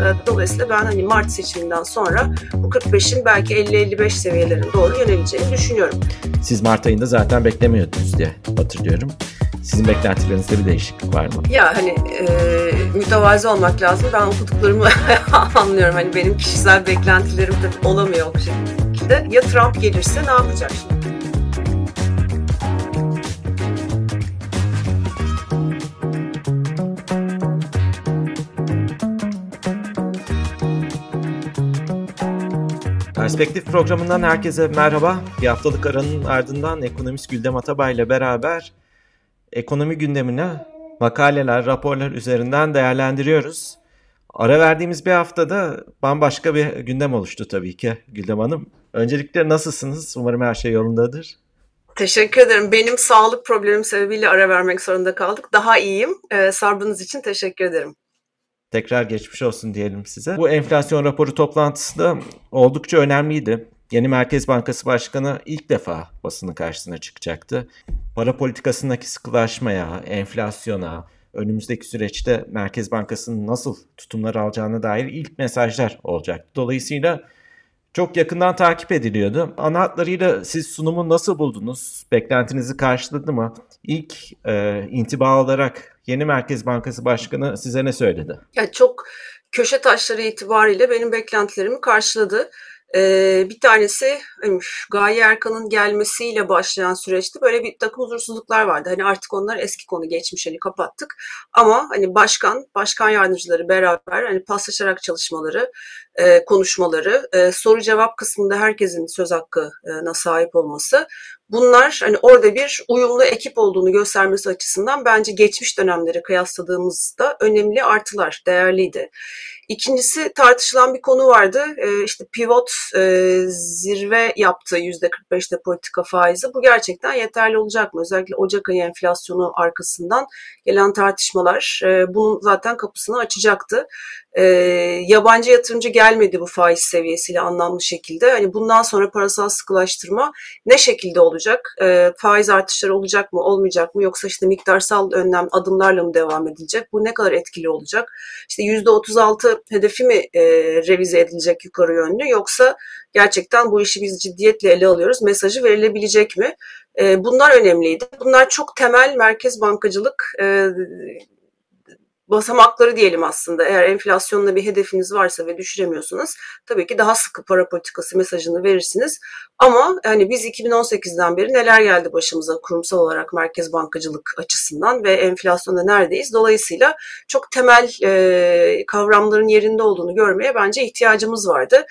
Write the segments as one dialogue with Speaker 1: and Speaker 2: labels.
Speaker 1: E, dolayısıyla ben hani Mart seçiminden sonra bu 45'in belki 50-55 seviyelerine doğru yöneleceğini düşünüyorum.
Speaker 2: Siz Mart ayında zaten beklemiyordunuz diye hatırlıyorum. Sizin beklentilerinizde bir değişiklik var mı?
Speaker 1: Ya hani e, mütevazi olmak lazım. Ben okuduklarımı anlıyorum. Hani benim kişisel beklentilerim de olamıyor o şekilde. Ya Trump gelirse ne yapacak şimdi?
Speaker 2: Perspektif programından herkese merhaba. Bir haftalık aranın ardından ekonomist Güldem Atabay ile beraber ekonomi gündemine makaleler, raporlar üzerinden değerlendiriyoruz. Ara verdiğimiz bir haftada bambaşka bir gündem oluştu tabii ki Güldem Hanım. Öncelikle nasılsınız? Umarım her şey yolundadır.
Speaker 1: Teşekkür ederim. Benim sağlık problemim sebebiyle ara vermek zorunda kaldık. Daha iyiyim. Ee, sabrınız için teşekkür ederim.
Speaker 2: Tekrar geçmiş olsun diyelim size. Bu enflasyon raporu toplantısı da oldukça önemliydi. Yeni Merkez Bankası Başkanı ilk defa basının karşısına çıkacaktı. Para politikasındaki sıkılaşmaya, enflasyona, önümüzdeki süreçte Merkez Bankası'nın nasıl tutumlar alacağına dair ilk mesajlar olacaktı. Dolayısıyla çok yakından takip ediliyordu. Ana hatlarıyla siz sunumu nasıl buldunuz? Beklentinizi karşıladı mı? İlk e, intiba olarak yeni Merkez Bankası Başkanı size ne söyledi?
Speaker 1: Ya çok köşe taşları itibariyle benim beklentilerimi karşıladı. Ee, bir tanesi Gaye Erkan'ın gelmesiyle başlayan süreçte böyle bir takım huzursuzluklar vardı. Hani artık onlar eski konu geçmiş hani kapattık. Ama hani başkan, başkan yardımcıları beraber hani paslaşarak çalışmaları, e, konuşmaları, e, soru cevap kısmında herkesin söz hakkına sahip olması bunlar hani orada bir uyumlu ekip olduğunu göstermesi açısından bence geçmiş dönemleri kıyasladığımızda önemli artılar, değerliydi. İkincisi tartışılan bir konu vardı. E, işte pivot e, zirve yaptı %45'te politika faizi. Bu gerçekten yeterli olacak mı? Özellikle Ocak ayı enflasyonu arkasından gelen tartışmalar e, bunun zaten kapısını açacaktı e, yabancı yatırımcı gelmedi bu faiz seviyesiyle anlamlı şekilde. Hani bundan sonra parasal sıkılaştırma ne şekilde olacak? E, faiz artışları olacak mı, olmayacak mı? Yoksa işte miktarsal önlem adımlarla mı devam edilecek? Bu ne kadar etkili olacak? İşte %36 hedefi mi e, revize edilecek yukarı yönlü? Yoksa gerçekten bu işi biz ciddiyetle ele alıyoruz. Mesajı verilebilecek mi? E, bunlar önemliydi. Bunlar çok temel merkez bankacılık e, basamakları diyelim aslında. Eğer enflasyonla bir hedefiniz varsa ve düşüremiyorsunuz tabii ki daha sıkı para politikası mesajını verirsiniz. Ama hani biz 2018'den beri neler geldi başımıza kurumsal olarak merkez bankacılık açısından ve enflasyonda neredeyiz? Dolayısıyla çok temel e, kavramların yerinde olduğunu görmeye bence ihtiyacımız vardı.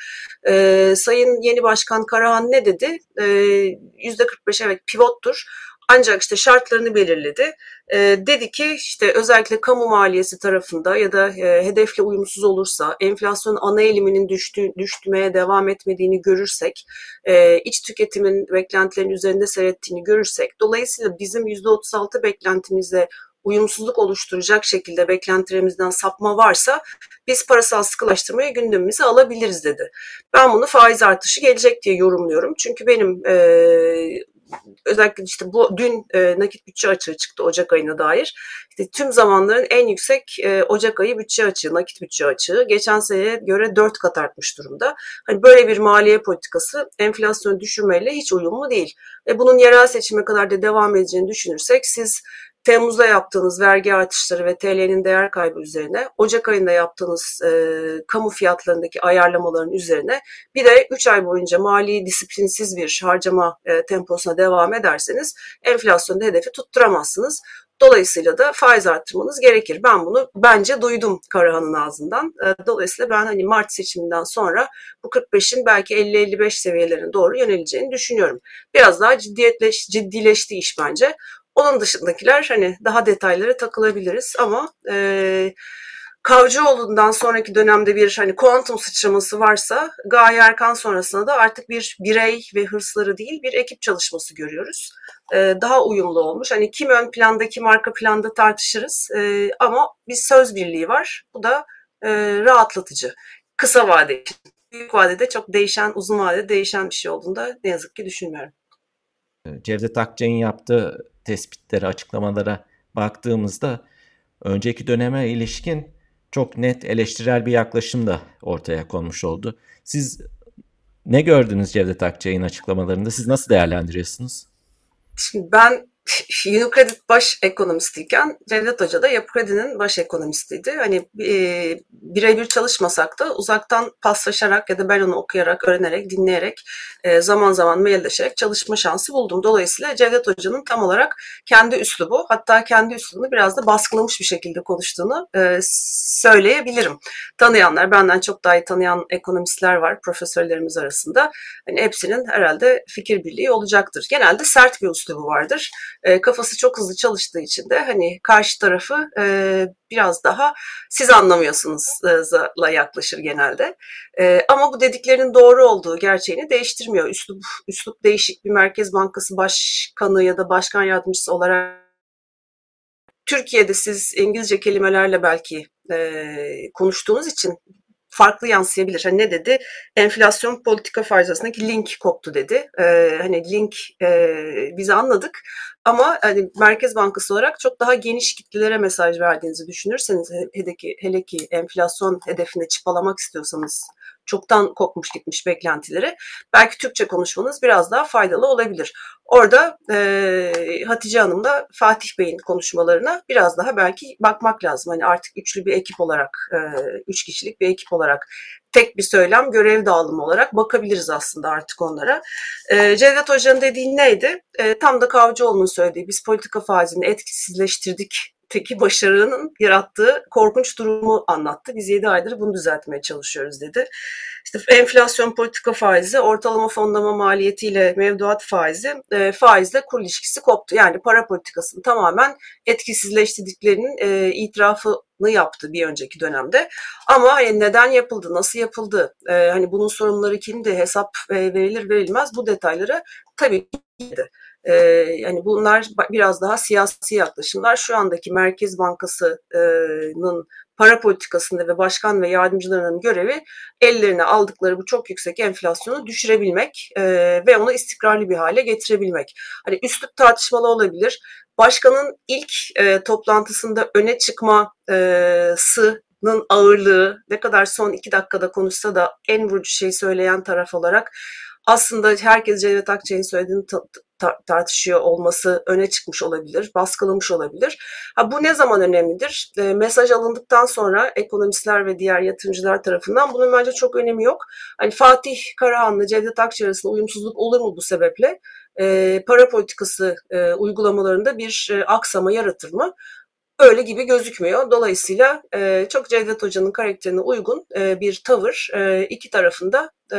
Speaker 1: E, Sayın yeni başkan Karahan ne dedi? E, %45 evet pivottur ancak işte şartlarını belirledi. E, dedi ki işte özellikle kamu maliyesi tarafında ya da e, hedefle uyumsuz olursa, enflasyon ana eğiliminin düştü, düştümeye devam etmediğini görürsek, e, iç tüketimin beklentilerin üzerinde seyrettiğini görürsek, dolayısıyla bizim %36 beklentimize uyumsuzluk oluşturacak şekilde beklentilerimizden sapma varsa biz parasal sıkılaştırmayı gündemimize alabiliriz dedi. Ben bunu faiz artışı gelecek diye yorumluyorum. Çünkü benim e, özellikle işte bu dün e, nakit bütçe açığı çıktı Ocak ayına dair. İşte tüm zamanların en yüksek e, Ocak ayı bütçe açığı, nakit bütçe açığı geçen seneye göre 4 kat artmış durumda. Hani böyle bir maliye politikası enflasyonu düşürmeyle hiç uyumlu değil. Ve bunun yerel seçime kadar da devam edeceğini düşünürsek siz Temmuz'da yaptığınız vergi artışları ve TL'nin değer kaybı üzerine, Ocak ayında yaptığınız e, kamu fiyatlarındaki ayarlamaların üzerine bir de 3 ay boyunca mali disiplinsiz bir harcama e, temposuna devam ederseniz enflasyonda hedefi tutturamazsınız. Dolayısıyla da faiz arttırmanız gerekir. Ben bunu bence duydum Karahan'ın ağzından. E, dolayısıyla ben hani Mart seçiminden sonra bu 45'in belki 50-55 seviyelerine doğru yöneleceğini düşünüyorum. Biraz daha ciddileşti iş bence. Onun dışındakiler hani daha detaylara takılabiliriz ama e, Kavcıoğlu'ndan sonraki dönemde bir hani kuantum sıçraması varsa Gaye Erkan sonrasında da artık bir birey ve hırsları değil bir ekip çalışması görüyoruz. Ee, daha uyumlu olmuş. Hani kim ön planda kim arka planda tartışırız ee, ama bir söz birliği var. Bu da e, rahatlatıcı. Kısa vade. Büyük vadede çok değişen, uzun vadede değişen bir şey olduğunda ne yazık ki düşünmüyorum.
Speaker 2: Cevdet Akçay'ın yaptığı tespitlere, açıklamalara baktığımızda önceki döneme ilişkin çok net eleştirel bir yaklaşım da ortaya konmuş oldu. Siz ne gördünüz Cevdet Akçay'ın açıklamalarında? Siz nasıl değerlendiriyorsunuz?
Speaker 1: Şimdi ben Unicredit baş ekonomistiyken Cevdet Hoca da Yapı Kredi'nin baş ekonomistiydi. Hani e, birebir çalışmasak da uzaktan paslaşarak ya da ben onu okuyarak, öğrenerek, dinleyerek, e, zaman zaman mailleşerek çalışma şansı buldum. Dolayısıyla Cevdet Hoca'nın tam olarak kendi üslubu, hatta kendi üslubunu biraz da baskılamış bir şekilde konuştuğunu e, söyleyebilirim. Tanıyanlar, benden çok daha iyi tanıyan ekonomistler var profesörlerimiz arasında. Hani hepsinin herhalde fikir birliği olacaktır. Genelde sert bir üslubu vardır e, kafası çok hızlı çalıştığı için de hani karşı tarafı e, biraz daha siz anlamıyorsunuzla yaklaşır genelde. E, ama bu dediklerinin doğru olduğu gerçeğini değiştirmiyor. Üslup, üslup değişik bir Merkez Bankası Başkanı ya da Başkan Yardımcısı olarak Türkiye'de siz İngilizce kelimelerle belki e, konuştuğunuz için farklı yansıyabilir. Hani ne dedi? Enflasyon politika farzasındaki link koptu dedi. Ee, hani link e, bizi anladık ama hani Merkez Bankası olarak çok daha geniş kitlelere mesaj verdiğinizi düşünürseniz hele ki, hele ki enflasyon hedefinde çıpalamak istiyorsanız çoktan kopmuş gitmiş beklentileri belki Türkçe konuşmanız biraz daha faydalı olabilir. Orada e, Hatice Hanım da Fatih Bey'in konuşmalarına biraz daha belki bakmak lazım. Hani artık üçlü bir ekip olarak, e, üç kişilik bir ekip olarak tek bir söylem, görev dağılımı olarak bakabiliriz aslında artık onlara. E, Cevdet Hoca'nın dediği neydi? E, tam da Kavcıoğlu'nun söylediği, biz politika faizini etkisizleştirdik teki başarının yarattığı korkunç durumu anlattı. Biz 7 aydır bunu düzeltmeye çalışıyoruz dedi. İşte enflasyon politika faizi, ortalama fonlama maliyetiyle mevduat faizi, e, faizle kur ilişkisi koptu. Yani para politikasını tamamen etkisizleştirdiklerinin e, itirafını yaptı bir önceki dönemde. Ama hani neden yapıldı, nasıl yapıldı, e, hani bunun sorumluları kimdi, hesap e, verilir verilmez bu detayları tabii ki ee, yani bunlar biraz daha siyasi yaklaşımlar. Şu andaki Merkez Bankası'nın para politikasında ve başkan ve yardımcılarının görevi ellerine aldıkları bu çok yüksek enflasyonu düşürebilmek e, ve onu istikrarlı bir hale getirebilmek. Hani üslup tartışmalı olabilir. Başkanın ilk e, toplantısında öne çıkması ağırlığı ne kadar son iki dakikada konuşsa da en vurucu şey söyleyen taraf olarak aslında herkes Cevdet Akçay'ın söylediğini tartışıyor olması öne çıkmış olabilir, baskılamış olabilir. Ha, bu ne zaman önemlidir? E, mesaj alındıktan sonra ekonomistler ve diğer yatırımcılar tarafından bunun bence çok önemi yok. Hani Fatih Karahan'la Cevdet Akçay arasında uyumsuzluk olur mu bu sebeple? E, para politikası e, uygulamalarında bir e, aksama yaratır mı? Öyle gibi gözükmüyor. Dolayısıyla e, çok Cevdet Hoca'nın karakterine uygun e, bir tavır e, iki tarafında e,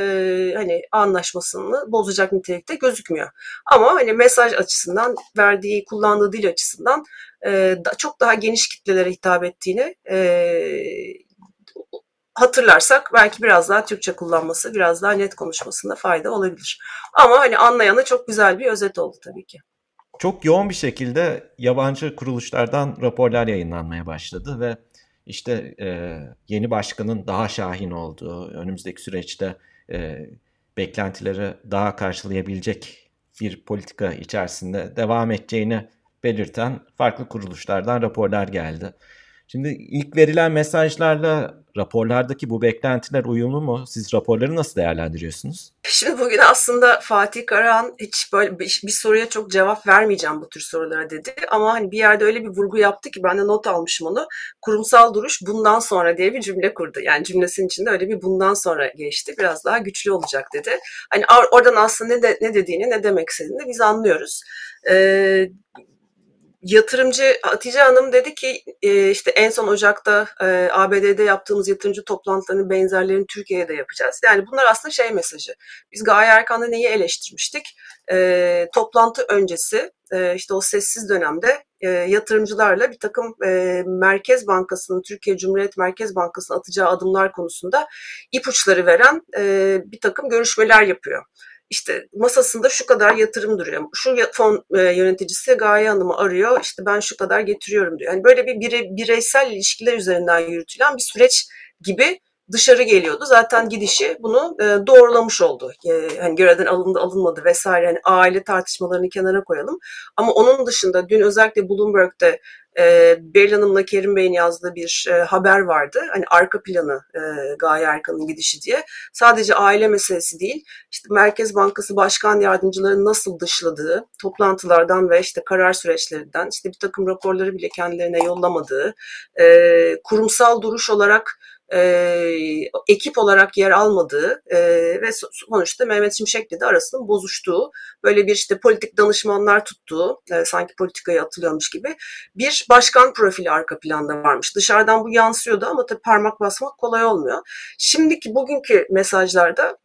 Speaker 1: hani anlaşmasını bozacak nitelikte gözükmüyor. Ama hani mesaj açısından verdiği kullandığı dil açısından e, da, çok daha geniş kitlelere hitap ettiğini e, hatırlarsak belki biraz daha Türkçe kullanması, biraz daha net konuşmasında fayda olabilir. Ama hani anlayana çok güzel bir özet oldu tabii ki
Speaker 2: çok yoğun bir şekilde yabancı kuruluşlardan raporlar yayınlanmaya başladı ve işte e, yeni başkanın daha şahin olduğu, önümüzdeki süreçte e, beklentileri daha karşılayabilecek bir politika içerisinde devam edeceğini belirten farklı kuruluşlardan raporlar geldi. Şimdi ilk verilen mesajlarla raporlardaki bu beklentiler uyumlu mu? Siz raporları nasıl değerlendiriyorsunuz?
Speaker 1: Şimdi bugün aslında Fatih Karahan hiç böyle bir, soruya çok cevap vermeyeceğim bu tür sorulara dedi. Ama hani bir yerde öyle bir vurgu yaptı ki ben de not almışım onu. Kurumsal duruş bundan sonra diye bir cümle kurdu. Yani cümlesinin içinde öyle bir bundan sonra geçti. Biraz daha güçlü olacak dedi. Hani oradan aslında ne, de, ne dediğini ne demek istediğini biz anlıyoruz. Ee, yatırımcı Hatice Hanım dedi ki e, işte en son Ocak'ta e, ABD'de yaptığımız yatırımcı toplantılarının benzerlerini Türkiye'de yapacağız. Yani bunlar aslında şey mesajı. Biz Gaye Erkan'da neyi eleştirmiştik? E, toplantı öncesi işte o sessiz dönemde yatırımcılarla bir takım Merkez Bankası'nın, Türkiye Cumhuriyet Merkez Bankası'nın atacağı adımlar konusunda ipuçları veren bir takım görüşmeler yapıyor işte masasında şu kadar yatırım duruyor. Şu fon e, yöneticisi Gaye Hanım'ı arıyor. İşte ben şu kadar getiriyorum diyor. Yani böyle bir bire, bireysel ilişkiler üzerinden yürütülen bir süreç gibi dışarı geliyordu. Zaten gidişi bunu e, doğrulamış oldu. E, hani görevden alındı alınmadı vesaire. Hani aile tartışmalarını kenara koyalım. Ama onun dışında dün özellikle Bloomberg'de e, Beril Hanım'la Kerim Bey'in yazdığı bir e, haber vardı. Hani arka planı e, Gaye Erkan'ın gidişi diye. Sadece aile meselesi değil, işte Merkez Bankası Başkan Yardımcılarının nasıl dışladığı, toplantılardan ve işte karar süreçlerinden, işte bir takım raporları bile kendilerine yollamadığı, e, kurumsal duruş olarak e, ekip olarak yer almadığı e, ve sonuçta Mehmet Şimşek'le de arasının bozuştuğu, böyle bir işte politik danışmanlar tuttuğu, e, sanki politikaya atılıyormuş gibi bir başkan profili arka planda varmış. Dışarıdan bu yansıyordu ama tabii parmak basmak kolay olmuyor. Şimdiki bugünkü mesajlarda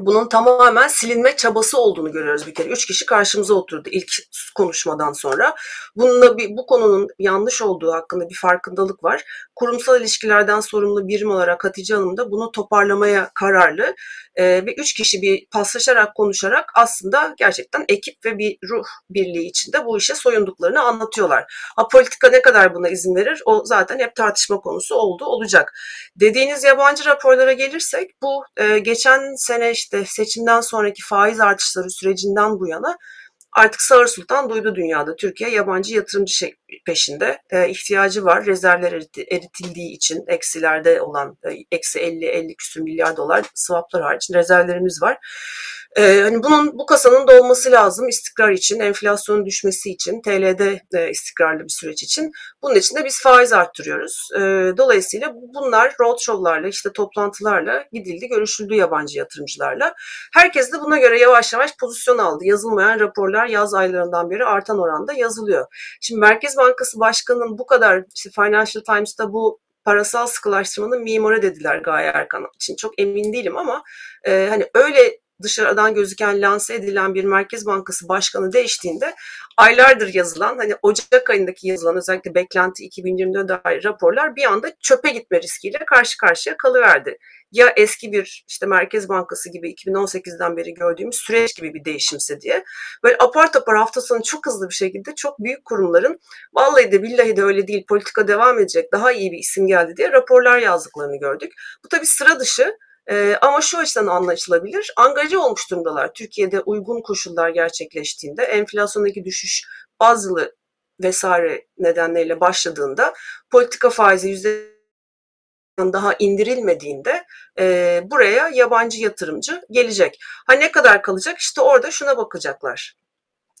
Speaker 1: bunun tamamen silinme çabası olduğunu görüyoruz bir kere. Üç kişi karşımıza oturdu ilk konuşmadan sonra. Bununla bir, bu konunun yanlış olduğu hakkında bir farkındalık var. Kurumsal ilişkilerden sorumlu birim olarak Hatice Hanım da bunu toparlamaya kararlı. Ee, ve üç kişi bir paslaşarak konuşarak aslında gerçekten ekip ve bir ruh birliği içinde bu işe soyunduklarını anlatıyorlar. Ha politika ne kadar buna izin verir o zaten hep tartışma konusu oldu olacak. Dediğiniz yabancı raporlara gelirsek bu e, geçen sene işte işte seçimden sonraki faiz artışları sürecinden bu yana artık Sağır Sultan duydu dünyada. Türkiye yabancı yatırımcı şey peşinde. E, ihtiyacı var. Rezervler eritildiği için eksilerde olan e, eksi 50-50 küsür milyar dolar swaplar hariç rezervlerimiz var. Ee, hani bunun bu kasanın dolması lazım istikrar için, enflasyonun düşmesi için, TL'de e, istikrarlı bir süreç için. Bunun için de biz faiz arttırıyoruz. E, dolayısıyla bunlar roadshow'larla, işte toplantılarla gidildi, görüşüldü yabancı yatırımcılarla. Herkes de buna göre yavaş yavaş pozisyon aldı. Yazılmayan raporlar yaz aylarından beri artan oranda yazılıyor. Şimdi Merkez Bankası Başkanı'nın bu kadar, işte Financial Times'ta bu parasal sıkılaştırmanın mimarı dediler Gaye Erkan için. Çok emin değilim ama e, hani öyle dışarıdan gözüken lanse edilen bir Merkez Bankası başkanı değiştiğinde aylardır yazılan hani Ocak ayındaki yazılan özellikle beklenti 2024 dair raporlar bir anda çöpe gitme riskiyle karşı karşıya kalıverdi. Ya eski bir işte Merkez Bankası gibi 2018'den beri gördüğümüz süreç gibi bir değişimse diye böyle apar topar hafta sonu çok hızlı bir şekilde çok büyük kurumların vallahi de billahi de öyle değil politika devam edecek daha iyi bir isim geldi diye raporlar yazdıklarını gördük. Bu tabii sıra dışı e, ama şu açıdan anlaşılabilir. Angaje olmuş durumdalar. Türkiye'de uygun koşullar gerçekleştiğinde enflasyondaki düşüş bazılı vesaire nedenleriyle başladığında politika faizi yüzde daha indirilmediğinde e, buraya yabancı yatırımcı gelecek. Ha ne kadar kalacak? İşte orada şuna bakacaklar.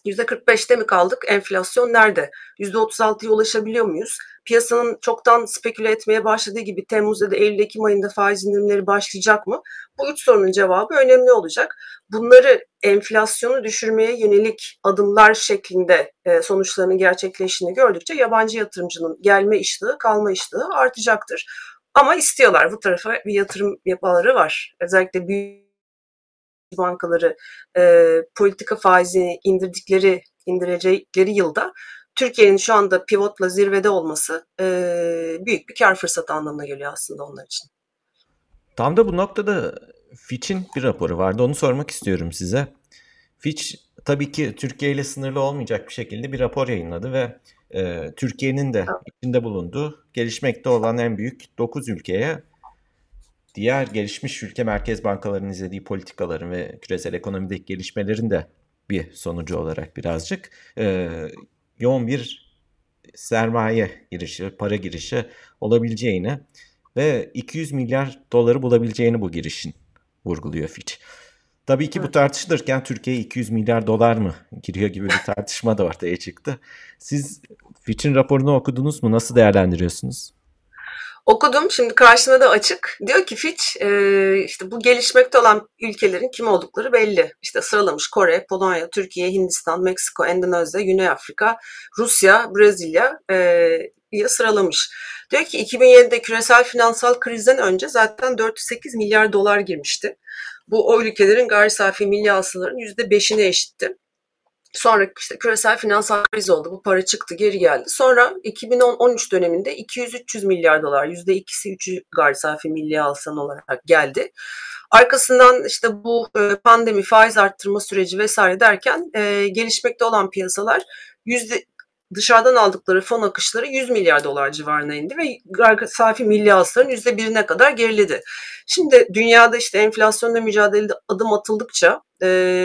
Speaker 1: %45'te mi kaldık? Enflasyon nerede? %36'ya ulaşabiliyor muyuz? Piyasanın çoktan speküle etmeye başladığı gibi Temmuz ya da Eylül-Ekim ayında faiz indirimleri başlayacak mı? Bu üç sorunun cevabı önemli olacak. Bunları enflasyonu düşürmeye yönelik adımlar şeklinde e, sonuçlarının gerçekleştiğini gördükçe yabancı yatırımcının gelme iştahı, kalma iştahı artacaktır. Ama istiyorlar bu tarafa bir yatırım yapaları var. Özellikle büyük bankaları e, politika faizini indirdikleri indirecekleri yılda Türkiye'nin şu anda pivotla zirvede olması e, büyük bir kar fırsatı anlamına geliyor aslında onlar için.
Speaker 2: Tam da bu noktada Fitch'in bir raporu vardı. Onu sormak istiyorum size. Fitch tabii ki Türkiye ile sınırlı olmayacak bir şekilde bir rapor yayınladı ve e, Türkiye'nin de içinde bulunduğu gelişmekte olan en büyük 9 ülkeye diğer gelişmiş ülke merkez bankalarının izlediği politikaların ve küresel ekonomideki gelişmelerin de bir sonucu olarak birazcık e, yoğun bir sermaye girişi, para girişi olabileceğini ve 200 milyar doları bulabileceğini bu girişin vurguluyor Fitch. Tabii ki bu tartışılırken Türkiye 200 milyar dolar mı giriyor gibi bir tartışma da ortaya çıktı. Siz Fitch'in raporunu okudunuz mu? Nasıl değerlendiriyorsunuz?
Speaker 1: Okudum şimdi karşına da açık. Diyor ki Fitch e, işte bu gelişmekte olan ülkelerin kim oldukları belli. İşte sıralamış Kore, Polonya, Türkiye, Hindistan, Meksiko, Endonezya, Güney Afrika, Rusya, Brezilya e, sıralamış. Diyor ki 2007'de küresel finansal krizden önce zaten 408 milyar dolar girmişti. Bu o ülkelerin gayri safi milli hasılarının %5'ine eşitti. Sonra işte küresel finansal kriz oldu. Bu para çıktı, geri geldi. Sonra 2013 döneminde 200-300 milyar dolar, %2'si 3'ü gayri safi milli alsan olarak geldi. Arkasından işte bu e, pandemi, faiz arttırma süreci vesaire derken e, gelişmekte olan piyasalar yüzde dışarıdan aldıkları fon akışları 100 milyar dolar civarına indi ve safi milli hasılanın %1'ine kadar geriledi. Şimdi dünyada işte enflasyonla mücadelede adım atıldıkça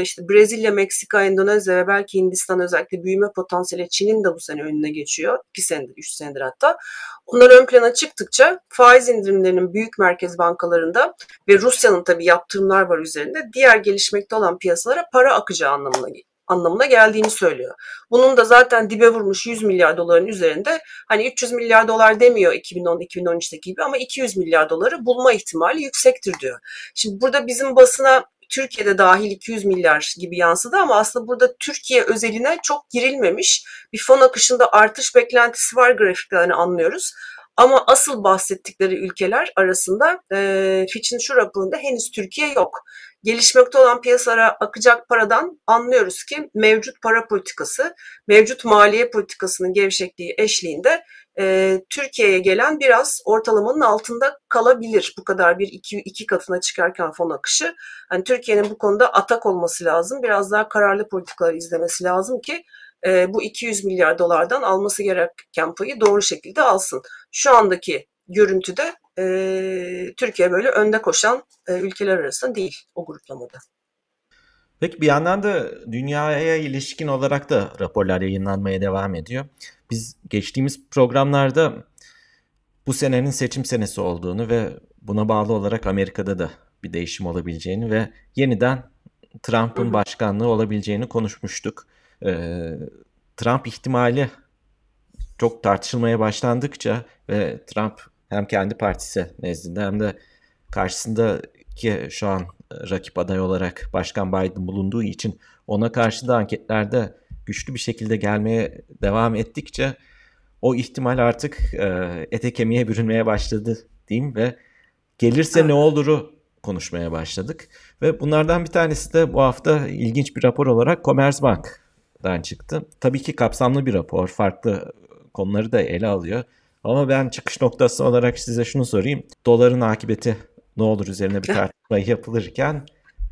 Speaker 1: işte Brezilya, Meksika, Endonezya ve belki Hindistan özellikle büyüme potansiyeli Çin'in de bu sene önüne geçiyor. 2 senedir, 3 senedir hatta. Onlar ön plana çıktıkça faiz indirimlerinin büyük merkez bankalarında ve Rusya'nın tabii yaptırımlar var üzerinde diğer gelişmekte olan piyasalara para akacağı anlamına geliyor anlamına geldiğini söylüyor. Bunun da zaten dibe vurmuş 100 milyar doların üzerinde hani 300 milyar dolar demiyor 2010-2013'teki gibi ama 200 milyar doları bulma ihtimali yüksektir diyor. Şimdi burada bizim basına Türkiye'de dahil 200 milyar gibi yansıdı ama aslında burada Türkiye özeline çok girilmemiş. Bir fon akışında artış beklentisi var grafiklerini anlıyoruz. Ama asıl bahsettikleri ülkeler arasında e, Fitch'in şu raporunda henüz Türkiye yok. Gelişmekte olan piyasalara akacak paradan anlıyoruz ki mevcut para politikası, mevcut maliye politikasının gevşekliği eşliğinde e, Türkiye'ye gelen biraz ortalamanın altında kalabilir. Bu kadar bir iki, iki katına çıkarken fon akışı. Yani Türkiye'nin bu konuda atak olması lazım. Biraz daha kararlı politikalar izlemesi lazım ki e, bu 200 milyar dolardan alması gereken payı doğru şekilde alsın. Şu andaki görüntüde e, Türkiye böyle önde koşan e, ülkeler arasında değil o gruplamada.
Speaker 2: Peki bir yandan da dünyaya ilişkin olarak da raporlar yayınlanmaya devam ediyor. Biz geçtiğimiz programlarda bu senenin seçim senesi olduğunu ve buna bağlı olarak Amerika'da da bir değişim olabileceğini ve yeniden Trump'ın başkanlığı olabileceğini konuşmuştuk. Ee, Trump ihtimali çok tartışılmaya başlandıkça ve Trump hem kendi partisi nezdinde hem de karşısındaki şu an rakip aday olarak Başkan Biden bulunduğu için ona karşı da anketlerde güçlü bir şekilde gelmeye devam ettikçe o ihtimal artık e, ete kemiğe bürünmeye başladı diyeyim ve gelirse ne oluru konuşmaya başladık. Ve bunlardan bir tanesi de bu hafta ilginç bir rapor olarak Commerzbank'dan çıktı. Tabii ki kapsamlı bir rapor, farklı konuları da ele alıyor. Ama ben çıkış noktası olarak size şunu sorayım. Doların akıbeti ne olur üzerine bir tartışma yapılırken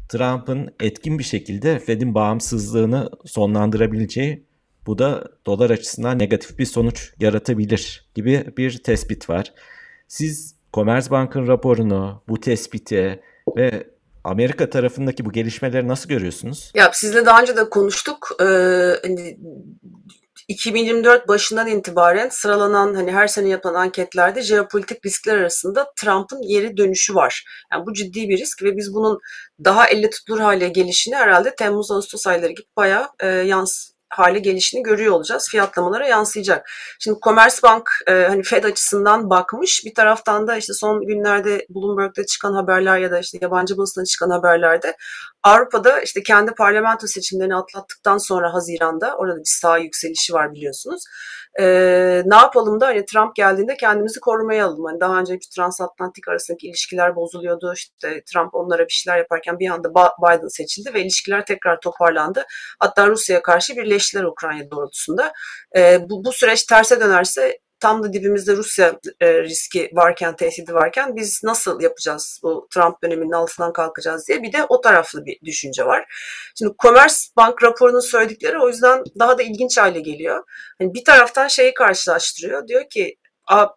Speaker 2: Trump'ın etkin bir şekilde Fed'in bağımsızlığını sonlandırabileceği bu da dolar açısından negatif bir sonuç yaratabilir gibi bir tespit var. Siz Commerzbank'ın raporunu, bu tespiti ve Amerika tarafındaki bu gelişmeleri nasıl görüyorsunuz?
Speaker 1: Ya sizle daha önce de konuştuk. Ee, hani 2024 başından itibaren sıralanan hani her sene yapılan anketlerde jeopolitik riskler arasında Trump'ın yeri dönüşü var. Yani bu ciddi bir risk ve biz bunun daha elle tutulur hale gelişini herhalde Temmuz-Ağustos ayları gibi bayağı e, yans hale gelişini görüyor olacağız. Fiyatlamalara yansıyacak. Şimdi Commerzbank e, hani Fed açısından bakmış. Bir taraftan da işte son günlerde Bloomberg'de çıkan haberler ya da işte yabancı basında çıkan haberlerde Avrupa'da işte kendi parlamento seçimlerini atlattıktan sonra Haziran'da orada bir sağ yükselişi var biliyorsunuz. Ee, ne yapalım da hani Trump geldiğinde kendimizi korumaya alalım. Hani daha önce bir transatlantik arasındaki ilişkiler bozuluyordu. İşte Trump onlara bir şeyler yaparken bir anda Biden seçildi ve ilişkiler tekrar toparlandı. Hatta Rusya'ya karşı birleştiler Ukrayna doğrultusunda. Ee, bu, bu süreç terse dönerse tam da dibimizde Rusya e, riski varken, tehdidi varken biz nasıl yapacağız bu Trump döneminin altından kalkacağız diye bir de o taraflı bir düşünce var. Şimdi Commerzbank raporunun söyledikleri o yüzden daha da ilginç hale geliyor. Yani bir taraftan şeyi karşılaştırıyor. Diyor ki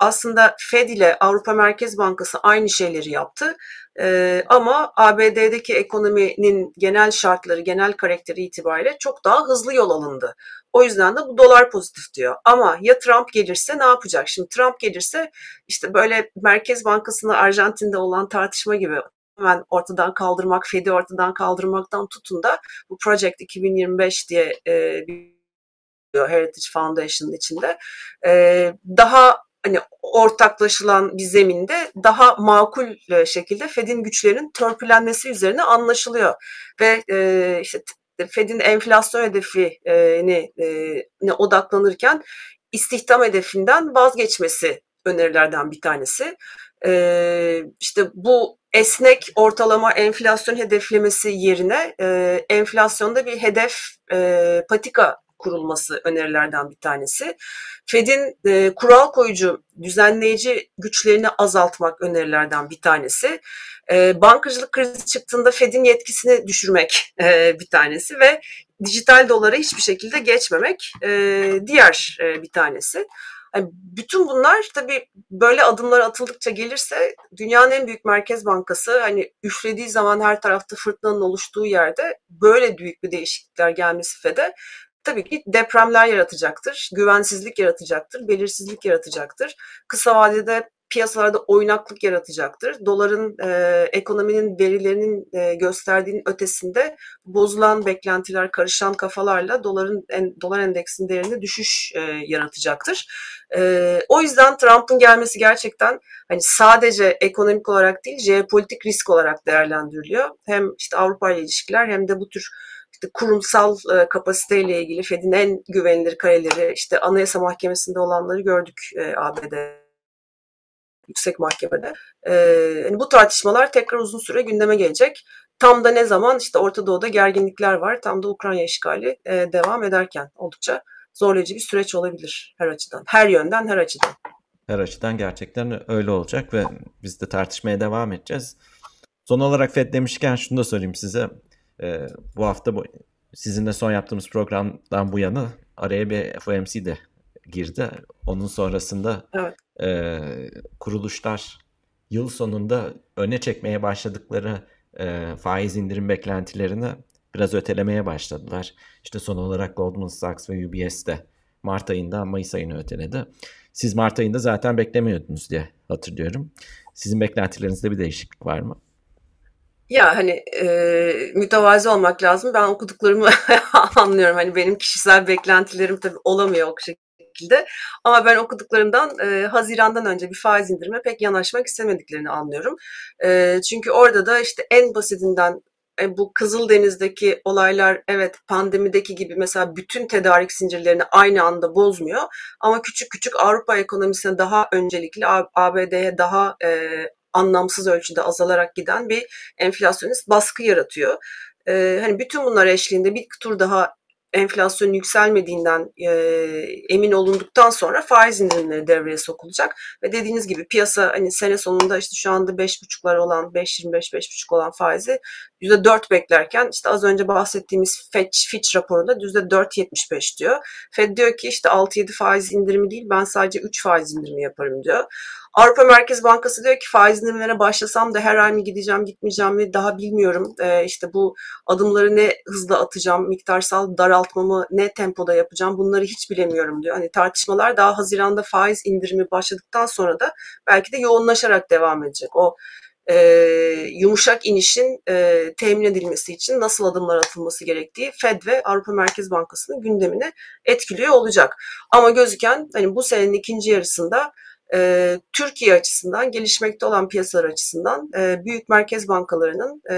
Speaker 1: aslında Fed ile Avrupa Merkez Bankası aynı şeyleri yaptı. Ee, ama ABD'deki ekonominin genel şartları, genel karakteri itibariyle çok daha hızlı yol alındı. O yüzden de bu dolar pozitif diyor. Ama ya Trump gelirse ne yapacak? Şimdi Trump gelirse işte böyle Merkez Bankası'nda Arjantin'de olan tartışma gibi hemen ortadan kaldırmak, Fed'i ortadan kaldırmaktan tutun da bu Project 2025 diye e, bir Heritage Foundation'ın içinde e, daha hani ortaklaşılan bir zeminde daha makul e, şekilde Fed'in güçlerinin törpülenmesi üzerine anlaşılıyor ve e, işte Fed'in enflasyon hedefine e, odaklanırken istihdam hedefinden vazgeçmesi önerilerden bir tanesi. E, işte bu esnek ortalama enflasyon hedeflemesi yerine e, enflasyonda bir hedef e, patika kurulması önerilerden bir tanesi. Fed'in e, kural koyucu, düzenleyici güçlerini azaltmak önerilerden bir tanesi. E, bankacılık krizi çıktığında Fed'in yetkisini düşürmek e, bir tanesi ve dijital dolara hiçbir şekilde geçmemek e, diğer e, bir tanesi. Yani bütün bunlar tabii böyle adımlar atıldıkça gelirse dünyanın en büyük merkez bankası hani üflediği zaman her tarafta fırtınanın oluştuğu yerde böyle büyük bir değişiklikler gelmesi FED'e tabii ki depremler yaratacaktır, güvensizlik yaratacaktır, belirsizlik yaratacaktır. Kısa vadede piyasalarda oynaklık yaratacaktır. Doların e, ekonominin verilerinin e, gösterdiğinin ötesinde bozulan beklentiler, karışan kafalarla doların en, dolar endeksinin değerinde düşüş e, yaratacaktır. E, o yüzden Trump'ın gelmesi gerçekten hani sadece ekonomik olarak değil, jeopolitik risk olarak değerlendiriliyor. Hem işte Avrupa ile ilişkiler hem de bu tür işte kurumsal e, kapasiteyle ilgili Fed'in en güvenilir kareleri, işte Anayasa Mahkemesi'nde olanları gördük e, ABD yüksek mahkemede. E, yani bu tartışmalar tekrar uzun süre gündeme gelecek. Tam da ne zaman işte Orta Doğu'da gerginlikler var. Tam da Ukrayna işgali e, devam ederken oldukça zorlayıcı bir süreç olabilir her açıdan. Her yönden, her açıdan.
Speaker 2: Her açıdan gerçekten öyle olacak ve biz de tartışmaya devam edeceğiz. Son olarak FED demişken şunu da söyleyeyim size. Ee, bu hafta bu, sizinle son yaptığımız programdan bu yana araya bir FOMC de girdi. Onun sonrasında evet. e, kuruluşlar yıl sonunda öne çekmeye başladıkları e, faiz indirim beklentilerini biraz ötelemeye başladılar. İşte son olarak Goldman Sachs ve UBS de Mart ayında Mayıs ayını öteledi. Siz Mart ayında zaten beklemiyordunuz diye hatırlıyorum. Sizin beklentilerinizde bir değişiklik var mı?
Speaker 1: Ya hani e, mütevazi olmak lazım. Ben okuduklarımı anlıyorum. Hani benim kişisel beklentilerim tabii olamıyor o şekilde. Ama ben okuduklarımdan e, Haziran'dan önce bir faiz indirme pek yanaşmak istemediklerini anlıyorum. E, çünkü orada da işte en basitinden e, bu Kızıldeniz'deki olaylar evet pandemideki gibi mesela bütün tedarik zincirlerini aynı anda bozmuyor. Ama küçük küçük Avrupa ekonomisine daha öncelikli ABD'ye daha e, anlamsız ölçüde azalarak giden bir enflasyonist baskı yaratıyor. Ee, hani bütün bunlar eşliğinde bir tur daha enflasyon yükselmediğinden e, emin olunduktan sonra faiz indirimleri devreye sokulacak ve dediğiniz gibi piyasa hani sene sonunda işte şu anda 5.5'lar olan 5.25 5.5 olan faizi %4 beklerken işte az önce bahsettiğimiz Fitch, Fitch raporunda %4.75 diyor. Fed diyor ki işte 6-7 faiz indirimi değil ben sadece 3 faiz indirimi yaparım diyor. Avrupa Merkez Bankası diyor ki faiz indirimlerine başlasam da her ay mı gideceğim gitmeyeceğim mi daha bilmiyorum. Ee, işte bu adımları ne hızla atacağım, miktarsal daraltmamı ne tempoda yapacağım bunları hiç bilemiyorum diyor. Hani tartışmalar daha Haziran'da faiz indirimi başladıktan sonra da belki de yoğunlaşarak devam edecek. O e, yumuşak inişin e, temin edilmesi için nasıl adımlar atılması gerektiği Fed ve Avrupa Merkez Bankası'nın gündemini etkiliyor olacak. Ama gözüken hani bu senenin ikinci yarısında e, Türkiye açısından, gelişmekte olan piyasalar açısından e, büyük merkez bankalarının e,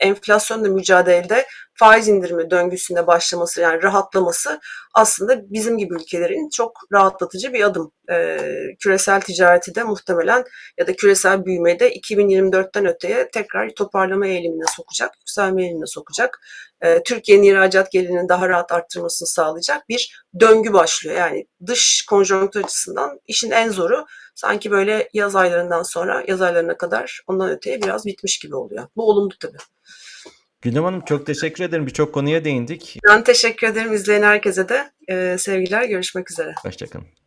Speaker 1: enflasyonla mücadelede faiz indirimi döngüsünde başlaması yani rahatlaması aslında bizim gibi ülkelerin çok rahatlatıcı bir adım. Ee, küresel ticareti de muhtemelen ya da küresel büyümeyi de 2024'ten öteye tekrar toparlama eğilimine sokacak, yükselme eğilimine sokacak. Ee, Türkiye'nin ihracat gelirinin daha rahat arttırmasını sağlayacak bir döngü başlıyor. Yani dış konjonktür açısından işin en zoru sanki böyle yaz aylarından sonra yaz aylarına kadar ondan öteye biraz bitmiş gibi oluyor. Bu olumlu tabii.
Speaker 2: Gündem Hanım çok teşekkür ederim. Birçok konuya değindik.
Speaker 1: Ben teşekkür ederim. İzleyen herkese de e, sevgiler. Görüşmek üzere.
Speaker 2: Hoşçakalın.